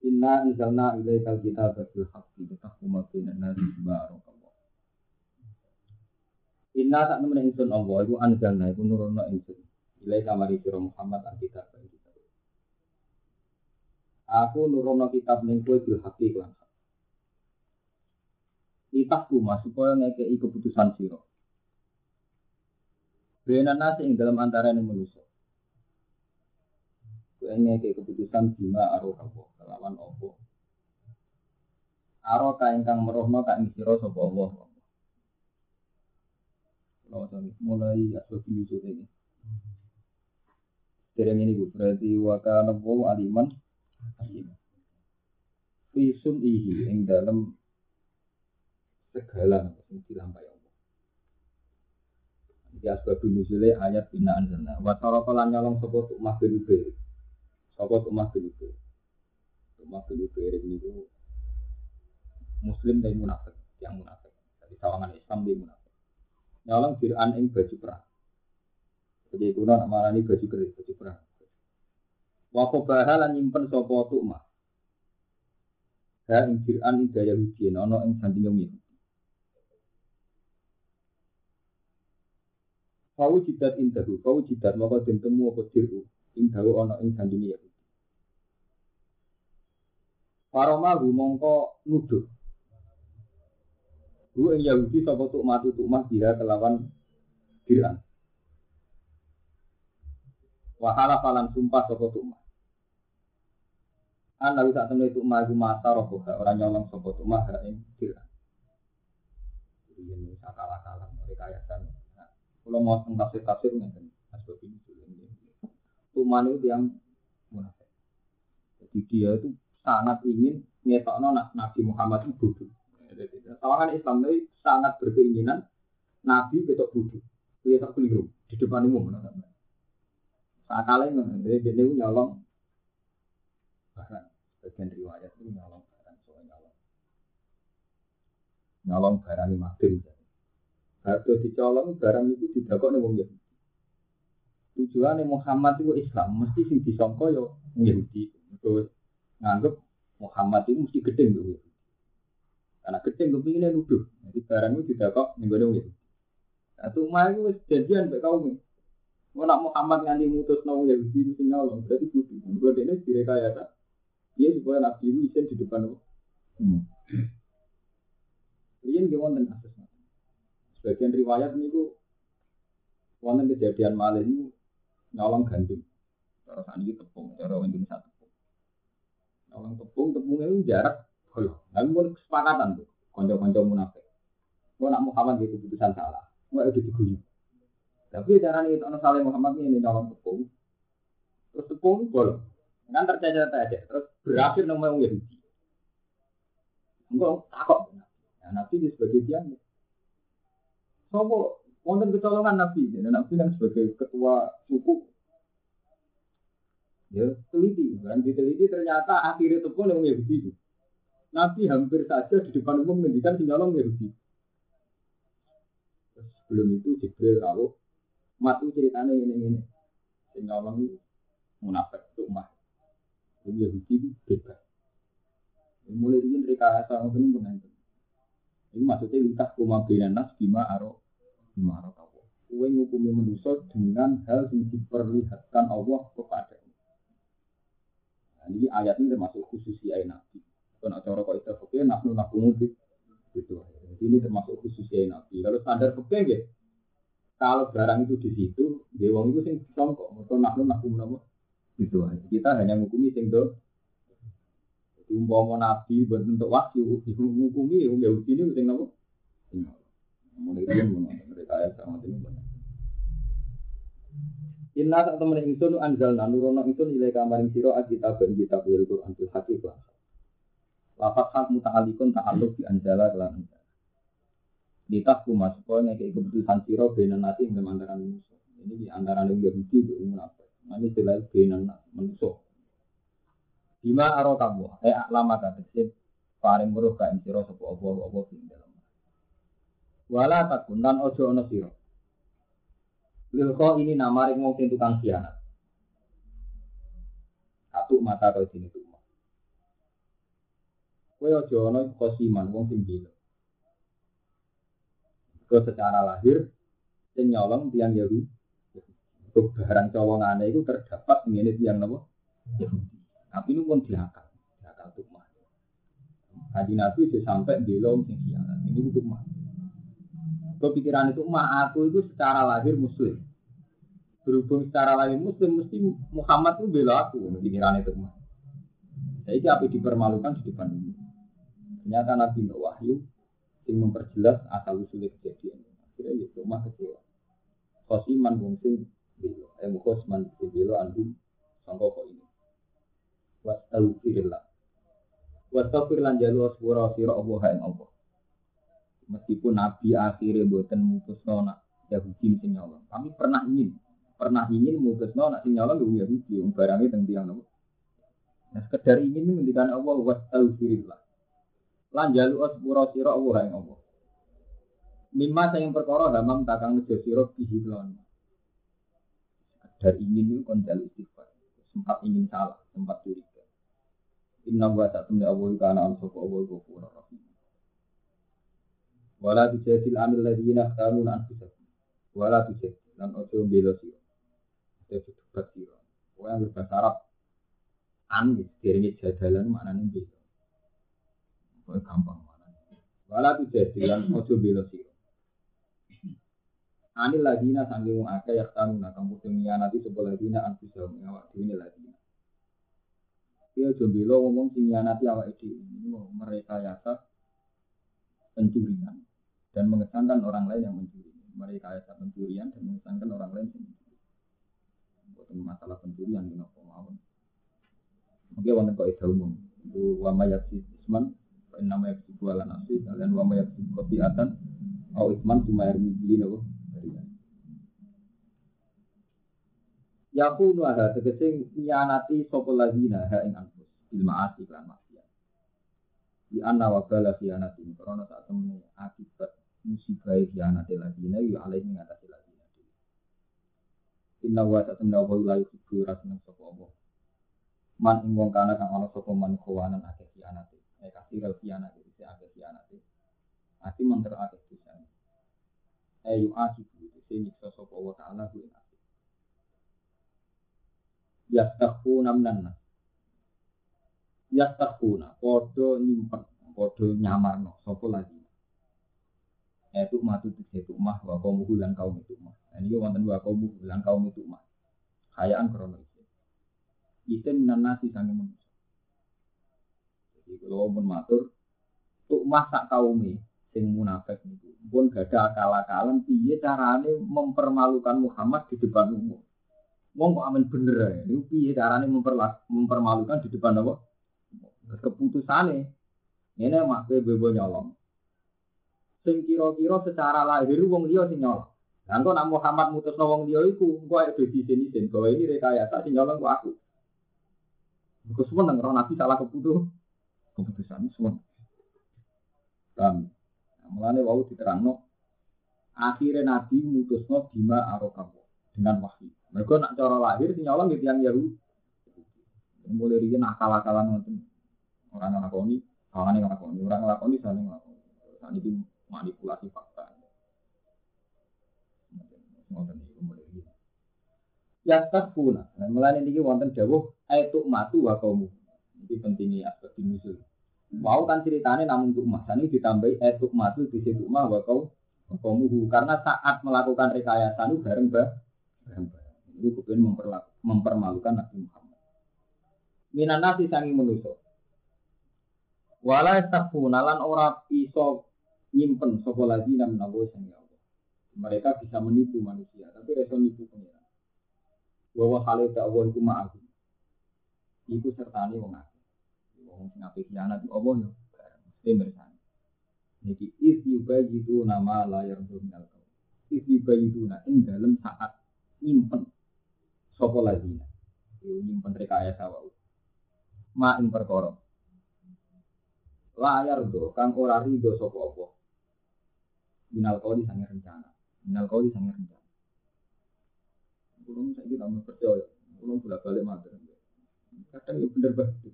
Inna anzalna ilaikal kitaba bil haqqi litahkuma bainan nasi bima arakallah. Inna tak nemen ingsun Allah iku anzalna iku nurono ingsun. Ilaika mari sira Muhammad an kitab kitab. Aku nurono kitab ning kowe bil haqqi lan hak. Litahkuma supaya ngekei keputusan sira. Bainan nasi ing dalam antarané manusia. Kue ke keputusan bima aroh Allah kelawan Allah. Aro ka ingkang merohno ka ing sira sapa Allah. mulai ini sudah ini. Dereng ini berarti wakana wa aliman hakim. Ihi ing dalam segala yang dilampai Allah. Di asbab nuzule ayat binaan sana. Wa tarafalan nyolong sapa tuk mahbil apa rumah dulu rumah dulu ini itu muslim dan munafik yang munafik. Dari sawangan Islam dia munafik. Nyolong fir'an ing baju perang. Jadi itu nak ini baju keris baju perang. Wako bahalan nyimpen sopo tukma Ha ing fir'an ing daya Yahudi Nono ing sanding yang Kau jidat indahu, kau jidat maka den temu apa diru? Ing dawu ana ing sandinge Yahudi Paroma mongko nuduh. Bu ing Yahudi sapa tuk matu tuk mah dia kelawan Fir'aun. Wahala falan sumpah sapa tuk mah. An lalu saat temen itu mah mata roh orang nyolong sapa tuk mah ing Fir'aun. Ini sakala-kala rekayasa. Kalau mau tafsir tafsir ngeten asbab ini Tuman itu yang munafik. Jadi dia itu sangat ingin ngetokno Nabi Muhammad itu bodoh. Tawangan Islam ini sangat berkeinginan Nabi betok bodoh. Tak keliru di depan umum. Saat kalian jadi dia nyolong bahkan bagian riwayat itu nyolong barang soal nyolong nyolong barang lima bin. Harga dicolong barang itu tidak kok nih Yahudi. Tujuannya Muhammad itu Islam mesti sing disongko yo Yahudi. Terus nganggep Muhammad itu mesti gedeng dulu. Karena gedeng kepinginnya nuduh. Jadi barang itu tidak kok minggu gitu. Satu mah itu jadian sampai kau nih. Mau nak Muhammad nganti mutus nau ya di sini nyolong. Berarti butuh. Buat ini direkayasa. Dia supaya nabi itu isen di depan. Hmm. Ini dia wonten kasus. Sebagian riwayat ini tuh wonten kejadian malah ini nyolong gandum. Cara ini tepung, cara Indonesia orang tepung, tepungnya itu jarak. Oh, tapi pun kesepakatan tuh. Konco-konco munafik. Gue nak Muhammad itu keputusan salah. Gue itu diguyu. Tapi cara ini orang saling Muhammad ini nyolong tepung. Terus tepung bolong. Kan tercecer aja. Terus berakhir nama yang Yahudi. Enggak takut. Nah, Nabi sebagai dia. Sopo wonten kecolongan Nabi. Nabi kan sebagai ketua suku Ya, teliti. Dan diteliti ternyata akhirnya tepung yang Yahudi itu. Nabi hampir saja di depan umum menghentikan nyolong Yahudi. Terus sebelum itu Jibril tahu, matu ceritanya ini ini. Si nyolong munafik itu mah. Jadi Yahudi itu bebas. Mulai ini mereka asal ngomong pun Ini maksudnya lintas kuma nas bima aro bima aro kau. Kue ngukumi manusia dengan hal yang diperlihatkan Allah kepada ini ayat ini termasuk khusus ayat Nabi. Kalau cara kok itu oke, nafnu nafnu mungkin gitu. Jadi ini termasuk khusus ayat Nabi. Kalau standar oke, gitu. Kalau barang itu di situ, dewang itu sing songkok. Mereka nafnu nafnu nafnu gitu. Kita hanya menghukumi sing do. Jadi umpama Nabi bentuk wahyu, menghukumi ya Yahudi ini sing nafnu. Mulai dia mereka ayat sama ini. Inna sak temen ingsun anzalna nurono ingsun nilai kamaring sira kitab ben kitab il Quran bil haqiqah. Lafat hak muta'alikun ta'aluk di anjala kelan. Litas kumas supaya ngekei keputusan sira bena nasi ing antara manusia. Ini di antara Yahudi di munafik. Nah, ini jelas bena manusia. Bima aro kamu, eh lama kategori paring weruh ka ing sira sapa apa apa ing dalem. Wala takun lan ojo ana. Lilko ini nama ring wong sing tukang khianat. Satu mata kau sini tuh. Kue ojo ono kosiman wong sing gila. Kau secara lahir sing nyolong tiang Yahudi. Untuk barang colongane itu terdapat ini tiang nopo. Tapi ini pun diakal, diakal tuh mah. Haji Nabi sampai di lom sing khianat. Ini untuk mah. Kepikiran itu mah aku itu secara lahir muslim. Berhubung secara lahir muslim mesti Muhammad itu bela aku. Pikiran itu mah. Jadi apa dipermalukan di depan ini. Ternyata Nabi Wahyu yang memperjelas asal usul kejadian. Akhirnya ya cuma kecewa. Khosiman wong sing bela. Eh khosman bela andu sangka ini. Wastaghfirullah. Wastaghfir lan jalu asbura sira Allah ing Allah meskipun Nabi akhirnya buatan mutus nona Yahudi sing nyolong. Kami pernah ingin, pernah ingin mutus nona sing nyolong ya Yahudi yang barangnya tentang tiang nopo. Nah sekedar ingin ini Allah wastaghfirillah. Lan jalu asbura sira Allah yang Allah. Mimma sayang perkara hamam takang nejo sira bihilon. Sekedar ingin itu kon jalu. Sempat ingin salah, sempat curiga. Inna wa ta'tumni Allah kana al-sofa Allah rahim. Wala tujadil amil ladina khtamu na anfusakum. Wala tujadil. Dan ojo belo siro. Ojo debat siro. Pokoknya yang berbahasa Arab. An, diringi jadalan maknanya belo. Pokoknya gampang maknanya. Wala tujadil. Dan ojo belo siro. Anil ladina sanggung akeh yak tamu na kamu dunia nanti sebelah ladina anfusahum awak dunia ladina. Dia jombelo ngomong sing nanti awak ini mereka yasa pencurian dan mengesankan orang lain yang mencuri. Mereka ayat pencurian dan mengesankan orang lain yang mencuri. Bukan masalah pencurian di nopo mawon. Mungkin wanita kok itu umum. Itu wama yaksi isman, nama yaksi kuala nasi, dan wama kopi atan, au isman cuma air miji nopo. Yaku nuaha tegese nyanati sapa lazina ha ing anfus ilma asih lan maksiat. Di anna wa bala khianati karena saat temene akibat musibah khianat ladina ya alaihi ngatasi ladina Inna wa ta'ala wa la yuhibbu rasulun sapa Allah. Man ing wong kana kang ana sapa man khawanan akeh khianat. Eh kasih rel khianat iki akeh khianat. Ati menter akeh pisan. Eh yu itu sing nyiksa sapa Allah taala kuwi asih. Yastakhuna minan. Yastakhuna padha nyimpen, padha nyamarno sapa lagi itu matu itu mah wa kaum lan kaum itu mah. Ini wonten wa kaum lan kaum itu mah. Kayaan krono itu. Itu nasi sange manusia. Jadi kalau pun matur, tuh mah sak kaum sing munafik niku. Pun gak ada akal-akalan piye carane mempermalukan Muhammad di depan umum. Wong kok amen bener ya. Niku piye carane mempermalukan di depan apa? Keputusane. Ini mak bebo nyolong sing kira-kira secara lahir wong liya sing nyolong. Lah engko nak Muhammad mutusno wong liya iku engko ae dadi sini bahwa ini rekayasa sing nyolong kok aku. Engko semua nang nabi salah keputusan. Keputusan semua. Paham? Nah, mulane wau diterangno akhirnya nabi mutusno bima arokamu dengan wahyu. Mereka nak cara lahir sing nyolong gitu yang Yahudi. Mulai riyen akal-akalan ngoten. Orang nglakoni, kawane nglakoni, orang nglakoni saling nglakoni. Saat ini manipulasi fakta. Ya takuna. Nah, mulai ini wonten jauh itu matu wa kaumu. Ini pentingnya aspek musuh. Mau kan ceritanya namun untuk mas ini ditambahi itu matu di situ mah wa kau kaumuhu karena saat melakukan rekayasa itu bareng bareng Itu kemudian mempermalukan Nabi Muhammad. Minan nasi sangi menusuk. Wala takuna lan ora iso nyimpen sopo lagi nam nawo sang Allah. Mereka bisa menipu manusia, tapi reso nipu pengiran. Bahwa hal itu Allah itu ma'ahu. Iku sertani wong akeh. Wong sing apik khianat Allah yo. Mesti mirsani. Niki is yubayitu nama layar dunyal kau. Is yubayituna ing dalam saat nyimpen sapa lazina. Yo nyimpen rekayasa wae. Ma ing. Layar do kang ora rido sapa apa. Minal kau di rencana. Minal kau di rencana. Kulo saiki tak percaya. Kulo bolak balik matur. Kadang ya bener banget.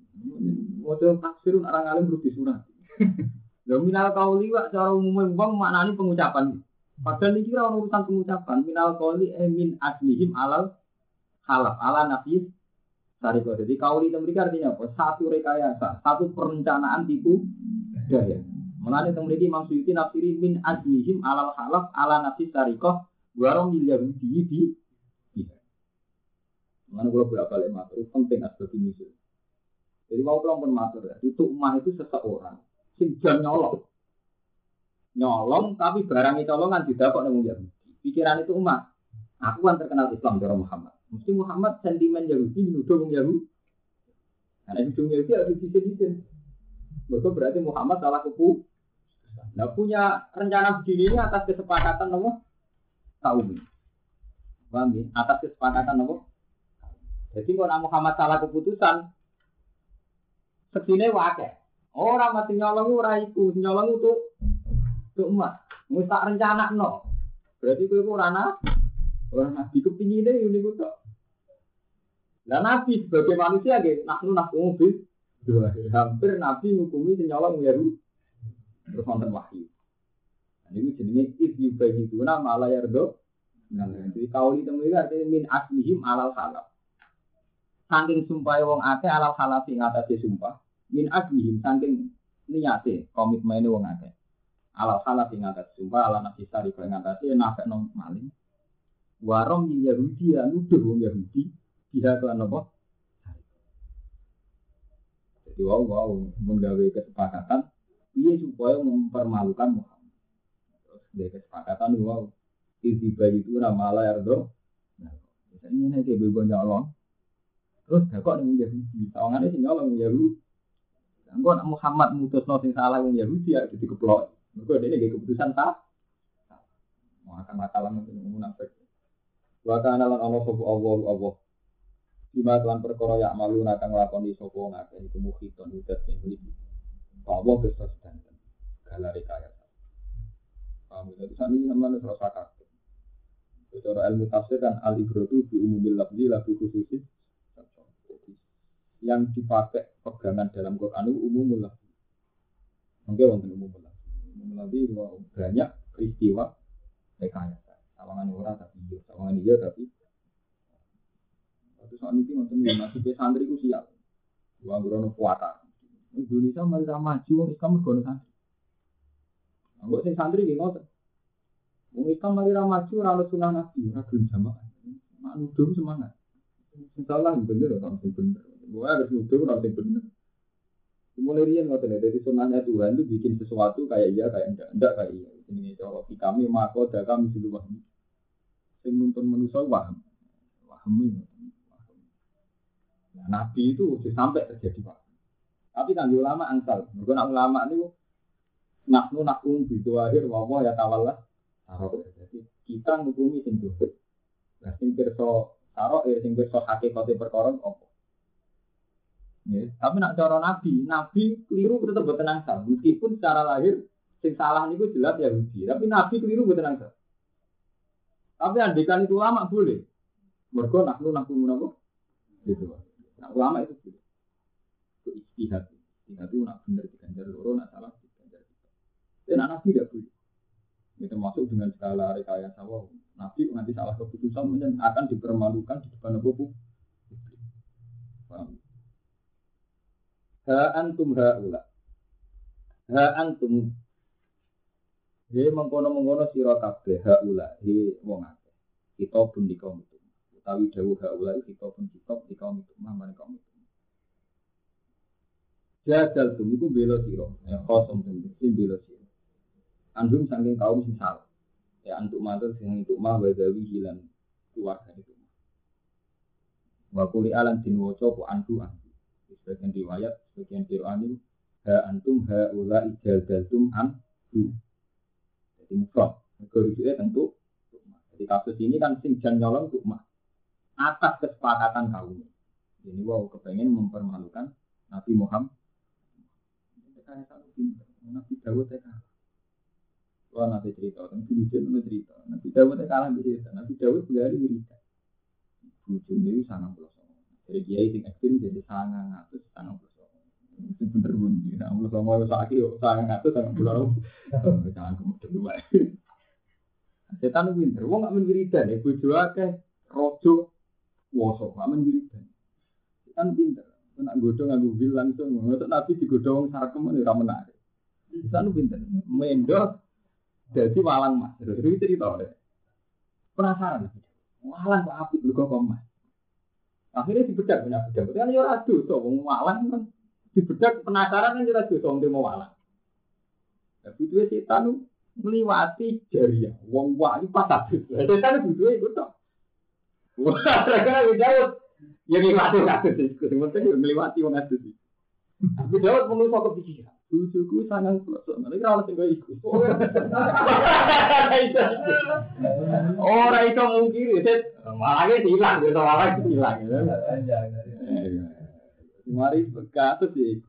Model tafsir orang alim perlu disunat. Lo minal kauli wak cara umumnya wong maknani pengucapan. Padahal ini kira urusan pengucapan. Minal kauli emin aslihim alal halaf ala nafis sariko. Jadi kauli itu mereka artinya apa? Satu rekayasa, satu perencanaan tipu daya. Mulanya itu mereka Imam Suyuti nafsiri min aslihim alal halaf ala nafis sariko. Warong miliar di Mana kalau bolak balik matur, penting asbab ini. Jadi mau pulang pun matur ya, itu umah itu seseorang, sing nyolong, nyolong tapi barang itu colongan tidak kok nemu Yahudi. Pikiran itu umah, aku kan terkenal Islam dari Muhammad. Mesti Muhammad sentimen Yahudi menuduh orang Yahudi. Karena itu Yahudi harus di sini Mereka berarti Muhammad salah kupu. Nah punya rencana begini ini atas kesepakatan nopo kaum. Paham ya? Atas kesepakatan nopo jadi kalau Muhammad salah keputusan, segini wakil. Orang mati nyolong ora iku, nyolong itu itu emas. Musta rencana no. Berarti kowe ora ana ora nabi kepingine ini ku tok. Lah nabi sebagai manusia nggih nak nak mobil hampir nabi ngukumi sing nyolong ya terus wonten wahyu. Nah, ini jenenge if you bagi tuna malah yardo. Nah, jadi kauli temu artinya min aslihim alal salaf. Saking sumpah wong akeh alal halafi ngatasi sumpah. Min admihim saking niate komitmen wong akeh. Alal halafi ngatasi sumpah ala nafsi sari kau ngatasi nafek nom maling. Warom Yahudi ya nuduh wong Yahudi. Tidak kelan apa? Jadi wow wow menggawe kesepakatan. Iya supaya mempermalukan Muhammad. Terus dari kesepakatan wow. Tiba itu nama Allah Erdo. Nah, misalnya ini kayak bebo nyolong. Terus kok ning Yahudi, sawangane sing nyolong Yahudi. Engko nak Muhammad mutus sing salah wong Yahudi ya jadi keplok. Mergo dene nggih keputusan ta. Mau akan matalah mungkin munafik. Wa kana lan Allah sapa Allah Allah. Bima tuan perkara ya malu nakang lakoni sapa ngakeh iku muhiton udat sing mligi. Allah besar sedang galare kaya. Paham saat ini sama rasa kakek. Secara ilmu tafsir kan al-ibratu bi umumil lafzi la bi khususin yang dipakai pegangan dalam Quran itu umum lah. Mungkin wonten umum lah. Umum lagi banyak peristiwa rekayasa. Sawangan ora tapi iya, sawangan iya tapi Waktu saat ini yang masih santri ku siap. Dua grono kuata. Indonesia mari maju wong Islam mergo santri. Anggo sing santri nggih ngoten. Wong Islam mari maju ora ono sunah nabi, ora gelem jamaah. Mak semangat. Sing salah bener ora sing bener. Gue harus nuduh nanti benar. Mulai rian nggak tahu, jadi sunahnya Tuhan itu bikin sesuatu kayak iya kayak enggak, enggak kayak iya. Ini kalau kami ada kami sudah waham. Sing nuntun manusia waham ini. Nah, Nabi itu sampai terjadi pak. Tapi kan ulama angsal, bukan ulama itu naknu nakum itu akhir wawah ya tawallah. Jadi kita ngukumi sing dohir. Nah, sing pirsa sarok ya sing pirsa hakikate perkara? Ya, tapi nak cara nabi, nabi keliru tetap buatan angsal. Meskipun secara lahir sing salah niku jelas Yahudi, tapi nabi keliru buatan angsal. Tapi andikan itu lama boleh. Mergo nak lu nak menapa? Gitu. Nah, ulama itu boleh. Itu istihad. Istihad itu nak benar diganjar loro, nak salah diganjar tiga. Dan nabi tidak boleh. Ini termasuk dengan segala rekayasa wow. Nabi nanti salah keputusan akan dipermalukan di depan publik. Paham? Ha antum ula. Ha antum. He mengkono-mengkono sira kabeh ula. He wong akeh. Kita pun di kaum itu. Utawi dawuh ula kita pun kita di kaum itu. Mah kaum itu. Jadal tum iku bela sira. Ya kosong tum sing bela sira. Andum saking kaum sing salah. Ya antuk matur sing itu mah wadawi hilang keluarga itu. Wa kuli alan din waca po andu andu. Sebagian riwayat, sebagian kirani ha antum ha ula ijazaltum andu. Jadi mufrad. Mereka tentu Jadi kasus ini kan sing jan nyolong tukmah. Atas kesepakatan kaum. Ini wow kepengen mempermalukan Nabi Muhammad. Nabi Dawud ya Wah nanti cerita, nanti lucu nanti cerita. Nabi Dawud kalah di cerita. Nabi Dawud berlari wiridan. Lucu ini sangat pulau Jadi kiai sing ekstrim jadi sangat ngatus sangat pulau Itu bener pun. Nah, pulau sama itu sakit, sangat ngatus sangat pulau Jangan kemudian dua. Setan winter, wong gak menwiridan ya, bojo akeh, rojo, woso, gak menwiridan. Setan pinter, nak godong nganggo bil langsung, ngotot nabi digodong sarkem ora menarik. Setan pinter, mendo jadi walang mas. Itu cerita deh. Penasaran. Walang kok apik lho kok mas. Akhirnya dibedak punya bedak. Kan yo ora dosa wong walang kan dibedak penasaran kan yo ora dosa wong mau walang. Tapi itu setan meliwati jariah. Wong wah ini pas habis. Setan itu itu toh. Wah, kan Daud yang meliwati kasus itu. Sementara meliwati wong kasus itu. Tapi Daud menurut kepikiran. Bujuku sangat pelosok, nanti kalau sing kau ikut. Orang itu mungkin, malah itu hilang, gitu malah itu hilang. Mari berkata sih.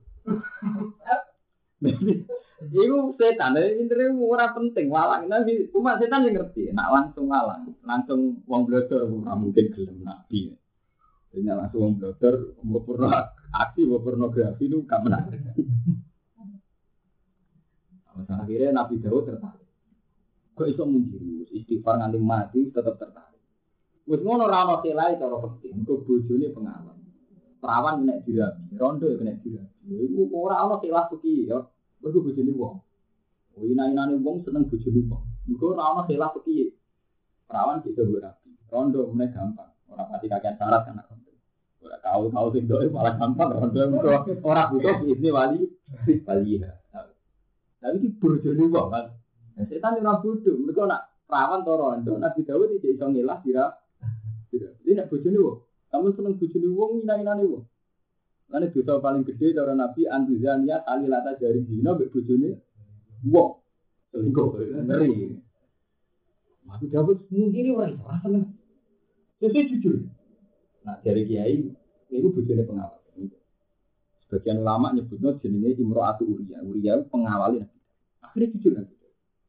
Iku setan, intinya ora penting walang nabi, cuma setan yang ngerti, nak langsung walang, langsung uang blodor, mungkin gelem nabi. Jadi langsung mau pernah aksi, pornografi itu gak menarik. Akhirnya Nabi Dawud tertarik. Kok iso menjurus istighfar nganti mati tetap tertarik. Wis ngono ra ono selai cara penting. Kok bojone pengalaman. Perawan kena dirabi, rondo kena dirabi. Iku ora ono selah suki ya. Mergo bojone wong. Oh ina-inane wong seneng bojone wong. Mergo ora ono selah suki. Perawan bisa berapi. Rondo mulai gampang. Ora pati kakean syarat kan kau kau sing malah gampang rondo mergo ora butuh ini wali wali ya. Tapi ini burjone wong kan. Setan ora bodoh. Mereka nak perawan to rondo, Nabi Dawud tidak iso ngelah dira. Ini nak bojone wong. Kamu seneng bojone wong ina-inane wong. Lalu dosa paling gede cara Nabi Antuzania kali lata jari zina mbek bojone wong. Selingkuh ngeri. Nabi Dawud mungkin orang ora seneng. Sesuai jujur. Nah dari kiai itu bojone pengawal. Sebagian ulama nyebutnya jenenge Imro'atu Uriya. Uriya pengawalin Nabi. Akhirnya jujur Nabi.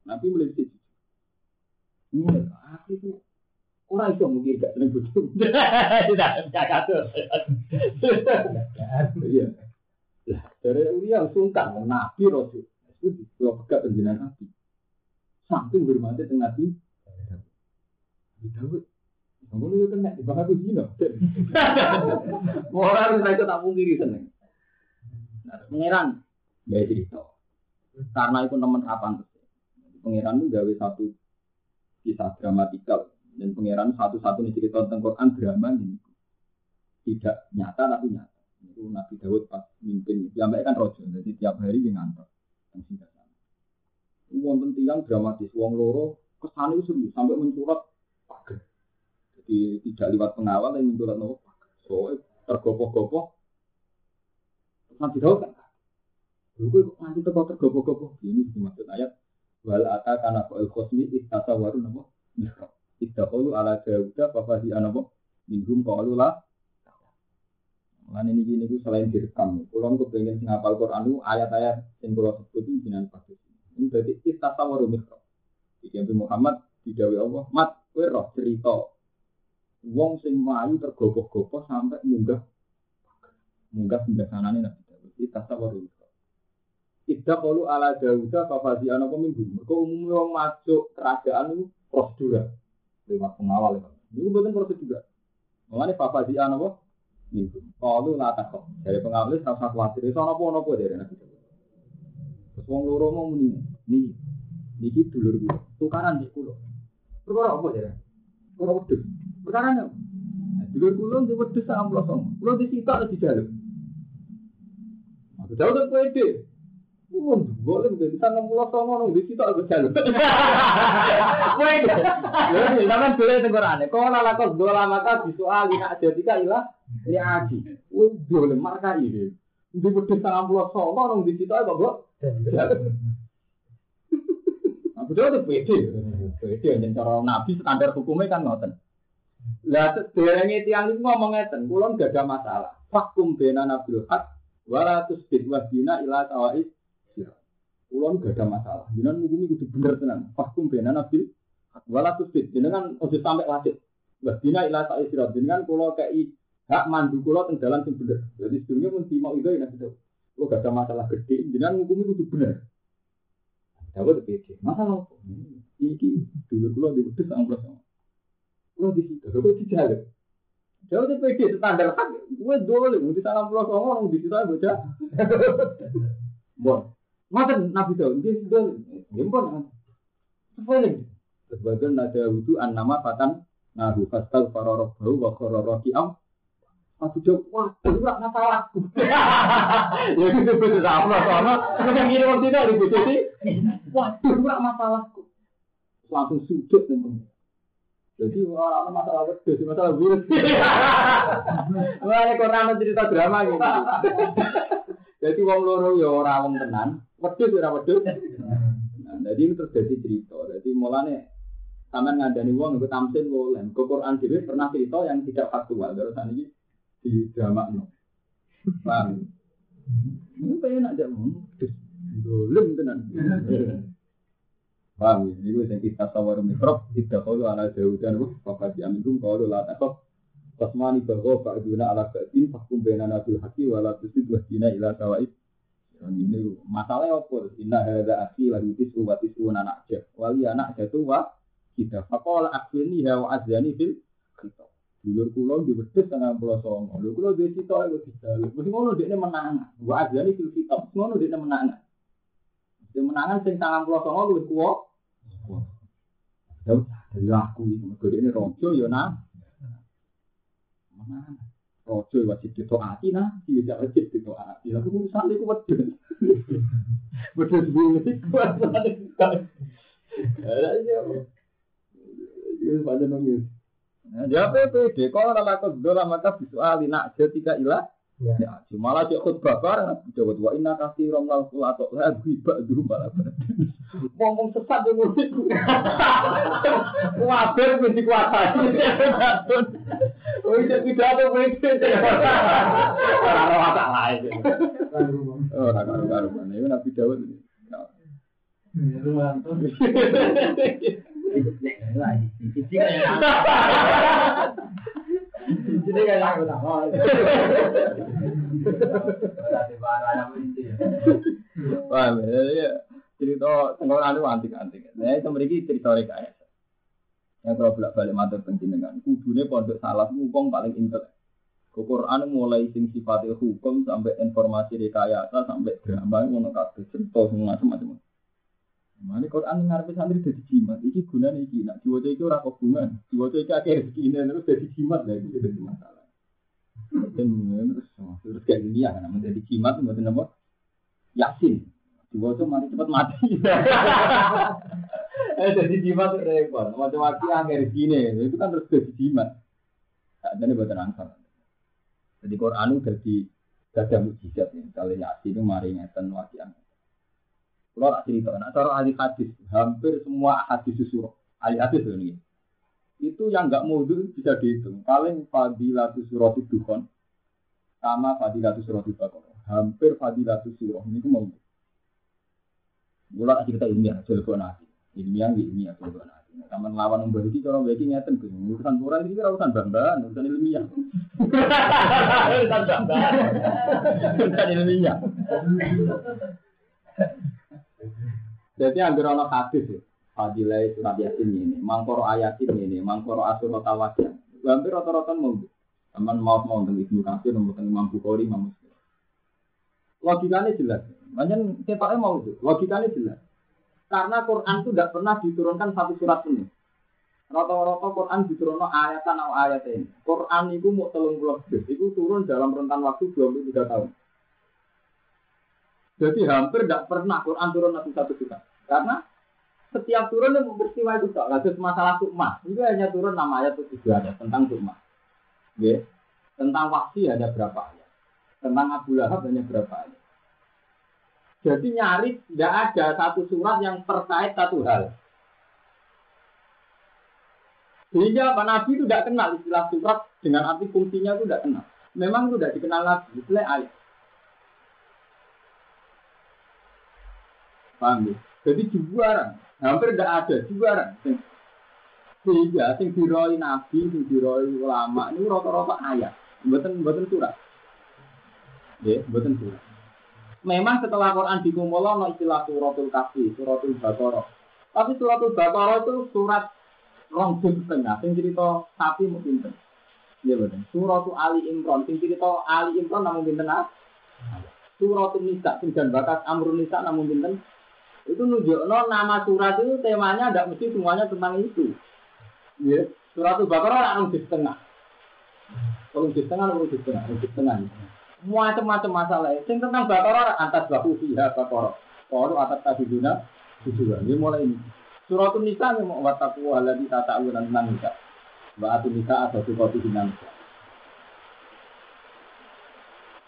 Nabi mulai jujur. Ini aku itu orang itu mungkin gak seneng bodoh. Tidak, gak katur. Iya. Lah, dari Uriya sungkan, Nabi Rasul. Itu kalau pegat penjenan Nabi. Samping bermati dengan Nabi. Nabi Dawud. Kamu itu kena, bahkan aku zina. Orang itu tak mungkin seneng. Pangeran ya cerita. Karena itu teman kapan Pangeran itu gawe satu kisah dramatikal dan pangeran satu-satu nih cerita tentang Quran drama ini tidak nyata tapi nyata. Itu Nabi Dawud pas mimpin, sampai kan rojo, jadi tiap hari dia ngantor dan singkat sana. Wonten tiang dramatis, wong loro kesan itu serius sampai mencurat pagar. Jadi tidak lewat pengawal yang mencurat nopo pagar. So tergopoh-gopoh Nabi Daud kan. Lalu kok nanti teko tergopoh-gopoh. Ini dimaksud ayat wal ata kana fa'il khosmi istasa waru napa mihrab. Idza qalu ala Dauda fa fazi anapa minhum qalu la Lan ini gini selain direkam, pulang gue pengen ngapal Quran ayat-ayat yang kalau sebut itu jinan pasti. Ini berarti kita tawaru mikro. Jadi Muhammad didawi Allah, mat gue roh cerita. Wong sing melayu tergopoh-gopoh sampai munggah munggah singgah sana nih Nabi kita tawaru. Tidak perlu ala Dawuda fafazi anak peminggu. Mereka umumnya orang masuk kerajaan itu prosedur lewat pengawal ya. Itu bukan prosedur. Mengenai fafazi anak minggu. Kalau nggak takut dari pengawal itu sama khawatir. Itu apa apa dari nabi. Terus wong loro mau muni nih niki dulur gue tukaran di kulo. Perkara apa dari? Perkara. Sekarang Dulu kulon di wedus wedhus melosong. Kulon di sita di jaluk. Jauh tuh kue di. Kulon boleh di sita nang melosong. Kulon di sita di jaluk. Kue di. Sama dulu itu korane. Kau lala kau dua lama kau di soal di hak jadi kau ilah. Ini aji. Kulon boleh marka ini. Di wedus sama melosong. Kulon di sita sama melosong. Jauh tuh kue di. Kue di yang jenis nabi standar hukumnya kan ngoten. Lah, derenge tiang itu ngomong ngeten, kulon gak ada masalah. Fakum bena nabil hak, waratus bid wabina ila tawais Kulon gak ada masalah. Jangan mungkin itu bener tenan. Fakum bena nabil wala tusbit. Jenengan ojo sampai lanjut. Wabina ila ta isra. Jenengan kulo kei hak mandu kulo teng dalan sing bener. Jadi sebenarnya pun mau itu ya itu. Kulo gak ada masalah gede. Jenengan mungkin itu bener. Dapat pede. Masalah apa? Iki dulu kulo di wedhus ang Kulo di situ. Kulo di jalan. Jauh di pede standar hak. Gue dole. Mungkin salam plus orang di situ bocah. Bon. Ngoten Nabi Daud, dia sudah gempon. Sepaling. Sebagian nada wudu an nama fatan nahu fastal farorok bau wa kororoki am. Aku jawab, wah, itu gak masalahku. Ya itu betul sama, sama. Kemudian gini waktu itu ribu jadi, waduh, itu gak masalahku. Langsung sujud teman. Jadi orang masalah wedus, masalah virus. Wah, ini Quran cerita drama gitu. Jadi wong loro ya ora wong tenan, wedhus ora wedhus. Nah, jadi ini terjadi cerita. Jadi mulane sampean ngandani wong iku tamsin boleh. Ke Quran dhewe pernah cerita yang tidak faktual. Terus ini di drama no. Paham? Ini wong wedhus. Dolem tenan. Paham? Ini yang kita sawar mikrop, tidak kalau ala jauh dan bapak diambil kalau lah takut Tasmani bahwa Pak Duna ala Ba'din Fakum bena nabil haki Wala tusid wahina ila kawaid Ini masalahnya apa? Inna hadha akhi lahu tisu wa tisu anak jah Wali anak jatuh wa kita. Fakola akhirni hawa azani fil kita. Dulur kulo di wedhus tengah pulau songo. Dulur kulo di situ ayo bisa Mesti ngono dia menang. Wa azani fil kita. Ngono dia menang. Dia menangan sing tangan pulau songo Lu kuwo Dari aku ini. Ini rojo ya nah mana? Rojo wajib ditoati nah tidak wajib ditoati aku urusan itu wedus wedus bumi kuat ada aja ini pada nangis Ya PPD, kalau lakukan dola maka visual nak ketika ilah Ya, ya malah dia khutbah bareng, dia khutbah inna kasih romlal kulato lagi badu malah Ngomong sesat yang musik. Wabir musik kuasa. Oh, itu tidak ada musik. Karena apa lain? Oh, karena karena ini nabi Dawud. Ya, lumayan tuh. Jadi kayak tak mau. Wah, ya cerita tengkorak itu antik-antik. Nah, itu mereka cerita rekayasa. Yang kalau bolak balik matur penjenengan, kudunya pondok salah ngupong paling intel. Quran mulai sing sifatnya hukum sampai informasi rekayasa sampai drama ngono kabeh cerita macam-macam. Mana Quran ngarepe santri dadi jimat, iki gunane iki. Nak diwaca iki ora hubungan. Diwaca iki akeh rezekine terus dadi jimat lah itu jadi masalah. Dan terus terus kayak gini ya kan menjadi jimat mboten apa? Yasin. Diwaca mari cepat mati. Eh jadi jimat repot. Macam-macam akeh rezekine. Itu kan terus dadi jimat. Tak jadi mboten angsa. Jadi Quran itu jadi gada mujizat. Misalnya Yasin itu mari ngeten wakian. Kalau tak cerita, nah cara ahli hadis, hampir semua hadis surah, ahli hadis ini, itu yang nggak mudul bisa dihitung. Paling fadilatus surah itu kan, sama fadilatus surah itu hampir fadilatus surah ini itu mau. Mulai cerita ilmiah, telepon nanti, ilmiah ilmiah telepon nanti. Taman lawan yang berarti kalau begini ngeten, urusan Quran ini urusan banggaan, urusan ilmiah. urusan banggaan, urusan ilmiah. Jadi anggur ono hadis ya. Fadilah surat yasin ini, mangkoro ayatin ini, mangkoro asurat tawajan. Hampir rata-rata mau. Teman mau mau tentang ibnu kasir, mau tentang Imam Bukhari, Imam Muslim. Logikanya jelas. Banyak kita mau itu. Logikanya jelas. Karena Quran itu tidak pernah diturunkan satu surat ini. Rata-rata Quran diturunkan ayatan atau ayat ini. Quran itu mau telung puluh itu turun dalam rentan waktu 23 tahun. Jadi hampir tidak pernah Quran turun nabi satu surat. Karena setiap turun itu peristiwa itu tak. Kasus masalah sukma. Itu hanya turun nama ayat itu juga ada tentang sukma. Ya. Tentang wahsi ada berapa ayat. Tentang Abu Lahab hanya berapa ayat. Jadi nyaris tidak ada satu surat yang terkait satu hal. Sehingga Pak Nabi itu tidak kenal istilah surat dengan arti fungsinya itu tidak kenal. Memang itu tidak dikenal lagi. Istilah ayat. Paham ya? Jadi juara, hampir tidak ada juara. Sehingga sing diroi nabi, sing diroi ulama ini rata-rata ayat, buatan buatan surat. Ya, buatan surat. Memang setelah Quran dikumpul no istilah suratul kafi, suratul baqarah. Tapi suratul baqarah itu surat rong setengah, sing cerita sapi mungkin. Ya betul. Suratul Ali Imran, sing cerita Ali Imran namun pinten ah? Suratul Nisa, sing dan bakas Amrun Nisa namun pinten itu nunjukno nama surat itu temanya tidak mesti semuanya tentang itu. Ya, surat Al-Baqarah orang di setengah. Kalau di setengah, kalau di setengah, di setengah. Macam-macam masalah. Yang tentang Baqarah antas bahu fiha Baqarah. Kalau atas tadi dina juga. Ini mulai ini. Surat Nisa ini mau wataku alladhi tata'awunan tentang Nisa. Ba'atu Nisa atau Sukoti Nisa.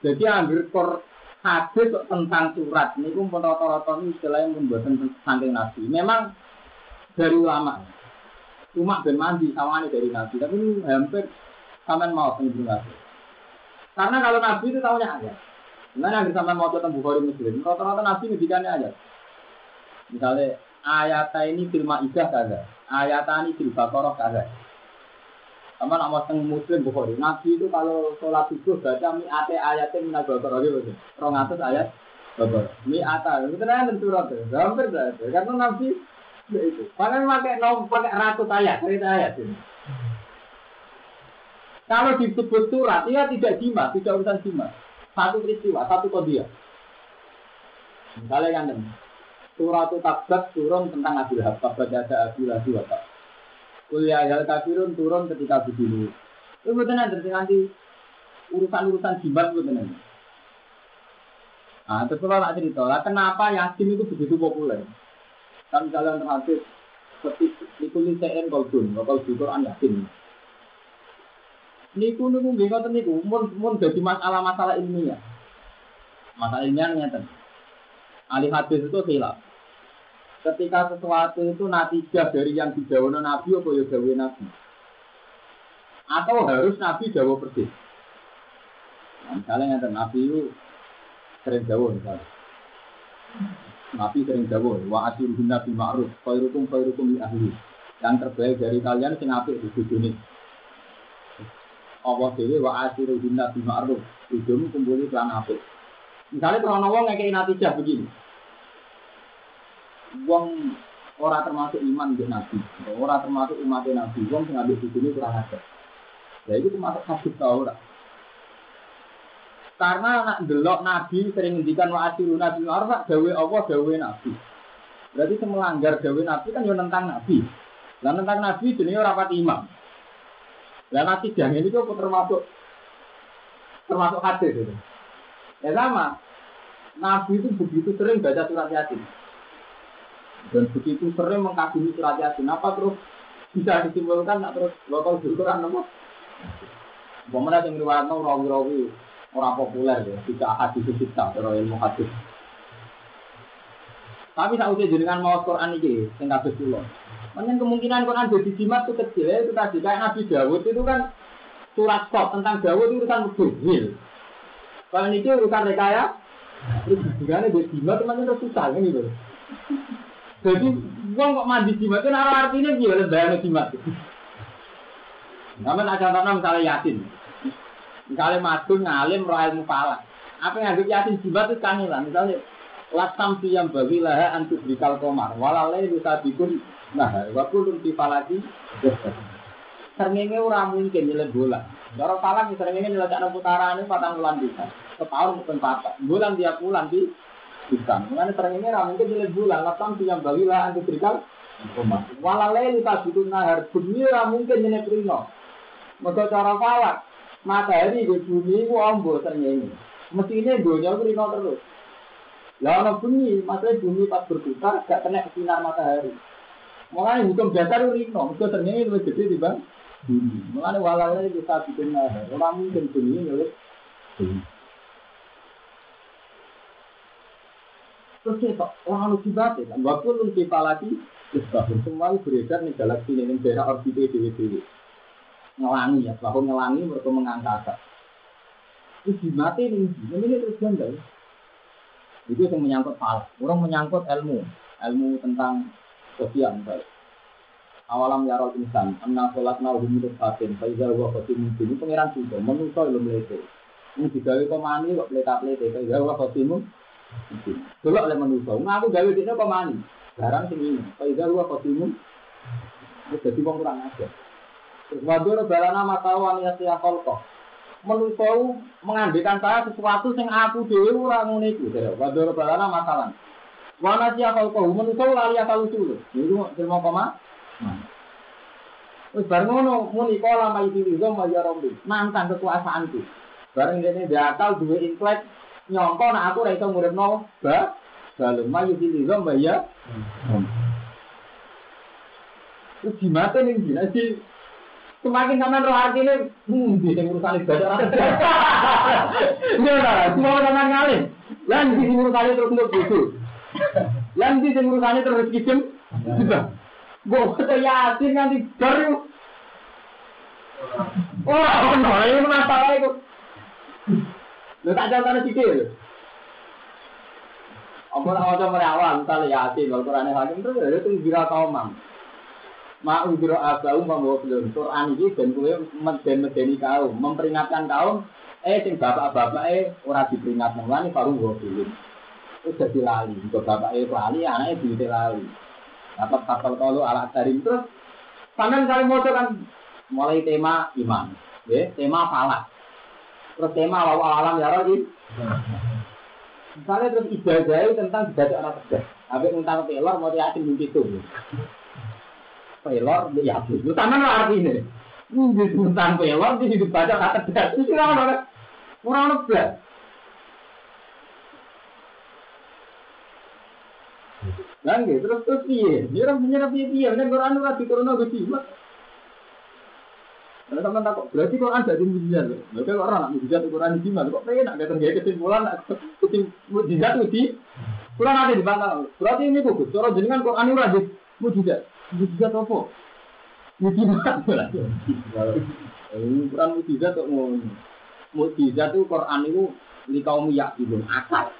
Jadi ambil kor hadis tentang surat ini pun rata-rata ini istilahnya membuatkan saking nabi. Memang dari ulama, cuma ben mandi ini dari nabi, tapi ini hampir sampean mau sendiri nabi. Karena kalau nabi itu tahunya aja. Mana yang sampean mau tentang Bukhari Muslim, rata-rata nabi ngedikannya aja. Misalnya ayat ini fil Maidah kagak, ayat ini fil Baqarah kagak. Sama nak teng muslim Bukhari. Nabi itu kalau sholat subuh baca mi ate ayatnya minal bakar gitu. Rong atas ayat bakar. Mi ata. Itu kan surat. Hampir berarti. Karena Nabi ya itu. Pakai pakai nom pakai ratus ayat, cerita ayat ini. Kalau disebut surat, ia tidak jima, tidak urusan jima. Satu peristiwa, satu kodiah. Misalnya kan, surat tabat turun tentang Abu Lahab, baca ada Abu Lahab, Kuliah hal kafirun turun ketika begini. Itu betul nanti nanti urusan-urusan jibat betul nanti. Nah, terus kalau cerita, lah kenapa Yasin itu begitu populer? Kan jalan terhadap seperti ditulis CN Kolbun, kalau di Quran Yasin. Niku niku nggih ngoten niku, mun mun dadi masalah-masalah ilmiah. Masalah ilmiah nyata. Ahli hadis itu hilang ketika sesuatu itu natijah dari yang didawono Nabi atau ya dawe Nabi? Atau harus Nabi dawo persis nah, misalnya yang Nabi itu sering dawo misalnya. Nabi sering dawo wa asiruhun Nabi ma'ruf khairukum khairukum li ahli. Yang terbaik dari kalian sing apik di dunia Allah dewi wa asiruhun Nabi ma'ruf ujung kumpuli kelan apik. Misalnya kalau wong ngekei natijah begini wong ora termasuk iman di nabi, ora termasuk umat nabi, wong sing ambil ini kurang ajar. Ya itu termasuk hadis tau ora. Karena nak delok nabi sering ngendikan wa asiru nabi arfa dawe Allah dawe nabi. Berarti semelanggar dawe nabi kan yo nentang nabi. Lah nentang nabi jenenge ora pati imam. Lah nabi jangan itu termasuk termasuk hadis itu. Ya sama. Nabi itu begitu sering baca surat Yasin. Dan begitu sering mengkagumi surat Yasin, apa terus bisa disimpulkan nak terus bakal Quran nomor? Bagaimana yang riwayat rawi-rawi orang populer ya, tidak hadis kita kalau ilmu hadis. Tapi saat usia jenengan mau Quran ini, yang kabeh kula. Mungkin kemungkinan Quran jadi jimat itu kecil ya, itu tadi kayak Nabi Dawud itu kan surat stop tentang Dawud itu urusan mubin. Kalau ini urusan rekaya, terus juga ada jimat teman itu susah kan gitu. Jadi uang kok mandi jimat itu nara artinya gimana bayar jimat. Namun ada contohnya misalnya yasin. Misalnya madun ngalim roh ilmu. Apa yang anggap yasin jimat itu kangilan. Misalnya lasam yang bagi lah antu berikal komar. Walalai bisa bikin nah waktu lunti falaki. Seringnya orang mungkin nilai bola. Falak seringnya nilai cara putaran ini patang bulan bisa. Setahun mungkin patah. Bulan tiap bulan di bukan. Mengenai terang ini mungkin nilai bulan, lapang yang bagilah anti berikan. Walalai luka itu nahar, bumi mungkin nilai prino. Maka cara falak, matahari di bumi itu ombo ternyata ini. Mesti ini dunia prino terus. Ono bumi, maksudnya bumi pas berputar gak kena sinar matahari. Mulai hukum dasar itu rino, itu ternyata lebih gede di bang. Walau itu bisa bikin orang mungkin bumi ini Terus kita orang lu dibate kan, waktu lu kita lagi, bahkan semua itu beredar nih galaksi ini daerah orbit dewi-dewi. Ngelangi ya, bahwa ngelangi mereka mengangkat. Terus dimati nih, ini terus janda. Itu yang menyangkut hal. Orang menyangkut ilmu, ilmu tentang sosial misalnya. Awalam ya roh insan, anna sholat nahu hidup fatin, faiza wa khotimu ini pengiran juga, menusau ilmu lete. Ini digawe komani kok pelita-pelita, faiza wa khotimu Dulu oleh manusia, ngaku gawe dia mani, Barang sing ini, faiza wa khotimu Itu jadi kurang aja. Terus wadur balana matawan ya siya kolkoh manusia mengambilkan saya sesuatu yang aku dewi ora ngono iku. Wador balana masalah. Wana si akal kau manusia lali akal usul. Itu terima koma. Wis bareng ngono muni kala mai diri zo ya rombi. Mantan kekuasaanku. Bareng dene dia akal duwe intelek nyongko nak aku ora iso nguripno ba balem mai diri zo ya. Terus gimana nih, sih Semakin sampean roh artine hmm di sing urusan ibadah. Iya lah, semua sampean ngalih. Lan di sing urusan terus untuk bodoh. Lan di sing urusan terus kijem. Gue kata yasin nanti baru. Wah, ono ini masalah itu. Lu tak tanah sikil. Apa nak wajah merawat, misalnya yasin, kalau Quran hakim itu, itu kira kaum mam. Ma udro abau membawa belum Quran ini dan kue meden medeni kaum. Memperingatkan kaum eh sing bapak-bapak eh ora diperingat nang baru gua belum itu jadi lali. Untuk bapak eh lali anaknya duit lali. Dapat kapal kalau alat tarim terus sampean kali mau kan mulai tema iman. Ya tema falak terus tema lawa alam ya roh misalnya terus ibadah tentang ibadah anak kerja tapi tentang telur mau yakin begitu pelor di yakin. Lu taman lah artinya. Di tentang pelor di hidup baca kata tidak. Itu kan orang orang. Kan gitu terus terus? Dia orang punya piye piye? Kan Quran ora diturunno Gusti. Nah, teman takut berarti Quran jadi mujizat. Mereka orang nak mujizat di mana? Kok pengen nak datang kesimpulan nak mujizat di Quran ada di mana? Berarti ini bagus. Cara jenengan Quran ora di mujizat. Mujizat apa? Mujizat. Quran mujizat kok ngono. Mujizat itu Quran itu di kaum yakin akal.